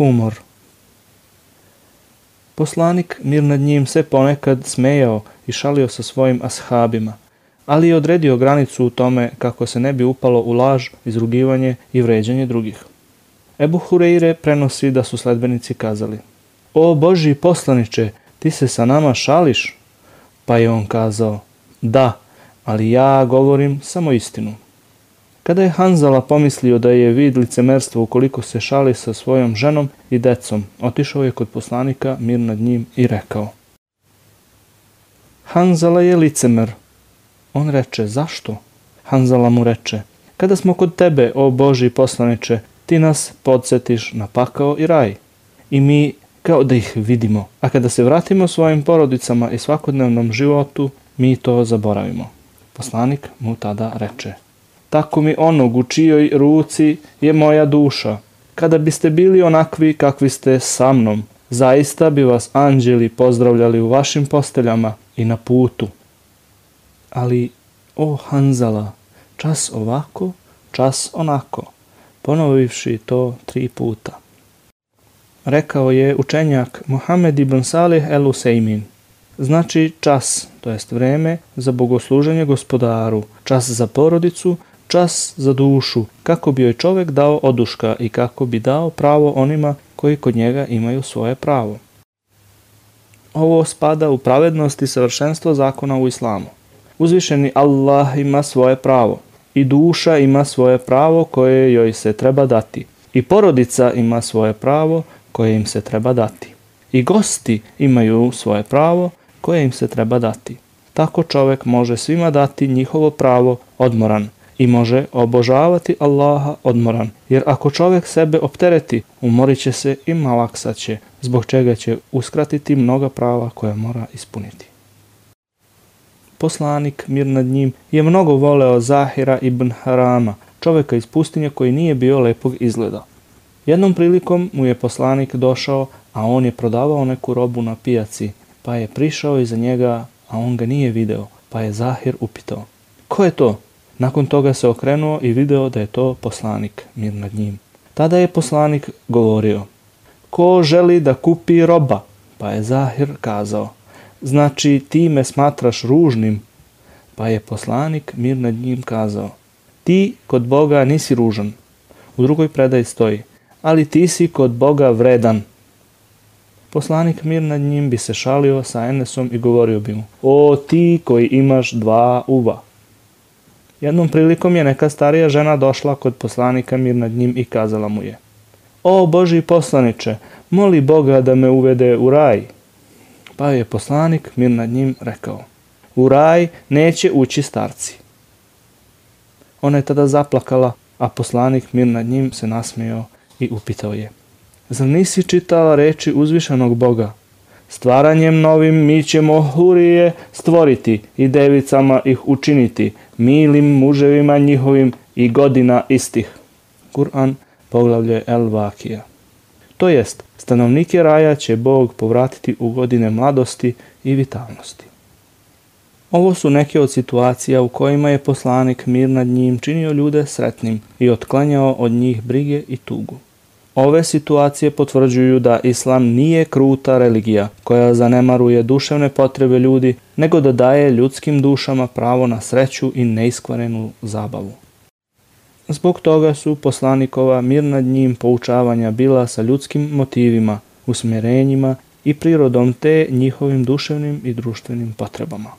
humor. Poslanik mir nad njim se ponekad smejao i šalio sa svojim ashabima, ali je odredio granicu u tome kako se ne bi upalo u laž, izrugivanje i vređanje drugih. Ebu Hureyre prenosi da su sledbenici kazali O Boži poslaniče, ti se sa nama šališ? Pa je on kazao, da, ali ja govorim samo istinu. Kada je Hanzala pomislio da je vid licemerstva ukoliko se šali sa svojom ženom i decom, otišao je kod poslanika mir nad njim i rekao. Hanzala je licemer. On reče, zašto? Hanzala mu reče, kada smo kod tebe, o Boži poslaniče, ti nas podsjetiš na pakao i raj. I mi kao da ih vidimo. A kada se vratimo svojim porodicama i svakodnevnom životu, mi to zaboravimo. Poslanik mu tada reče, tako mi onog u čijoj ruci je moja duša. Kada biste bili onakvi kakvi ste sa mnom, zaista bi vas anđeli pozdravljali u vašim posteljama i na putu. Ali, o Hanzala, čas ovako, čas onako, ponovivši to tri puta. Rekao je učenjak Mohamed ibn Salih el Useimin. Znači čas, to jest vreme za bogosluženje gospodaru, čas za porodicu, čas za dušu, kako bi joj čovjek dao oduška i kako bi dao pravo onima koji kod njega imaju svoje pravo. Ovo spada u pravednost i savršenstvo zakona u islamu. Uzvišeni Allah ima svoje pravo i duša ima svoje pravo koje joj se treba dati. I porodica ima svoje pravo koje im se treba dati. I gosti imaju svoje pravo koje im se treba dati. Tako čovjek može svima dati njihovo pravo odmoran i može obožavati Allaha odmoran. Jer ako čovjek sebe optereti, umorit će se i malaksat će, zbog čega će uskratiti mnoga prava koja mora ispuniti. Poslanik, mir nad njim, je mnogo voleo Zahira ibn Harama, čovjeka iz pustinje koji nije bio lepog izgleda. Jednom prilikom mu je poslanik došao, a on je prodavao neku robu na pijaci, pa je prišao iza njega, a on ga nije video, pa je Zahir upitao. Ko je to? Nakon toga se okrenuo i video da je to poslanik, mir nad njim. Tada je poslanik govorio, ko želi da kupi roba? Pa je Zahir kazao, znači ti me smatraš ružnim? Pa je poslanik mir nad njim kazao, ti kod Boga nisi ružan. U drugoj predaji stoji, ali ti si kod Boga vredan. Poslanik mir nad njim bi se šalio sa Enesom i govorio bi mu, o ti koji imaš dva uva. Jednom prilikom je neka starija žena došla kod poslanika mir nad njim i kazala mu je, o Boži poslaniče, moli Boga da me uvede u raj. Pa je poslanik mir nad njim rekao, u raj neće ući starci. Ona je tada zaplakala, a poslanik mir nad njim se nasmijao i upitao je. Zar nisi čitala reči uzvišenog Boga? Stvaranjem novim mi ćemo hurije stvoriti i devicama ih učiniti, milim muževima njihovim i godina istih. Kur'an, poglavlje El Vakija. To jest, stanovnike raja će Bog povratiti u godine mladosti i vitalnosti. Ovo su neke od situacija u kojima je poslanik mir nad njim činio ljude sretnim i otklanjao od njih brige i tugu. Ove situacije potvrđuju da islam nije kruta religija koja zanemaruje duševne potrebe ljudi, nego da daje ljudskim dušama pravo na sreću i neiskvarenu zabavu. Zbog toga su poslanikova mir nad njim poučavanja bila sa ljudskim motivima, usmjerenjima i prirodom te njihovim duševnim i društvenim potrebama.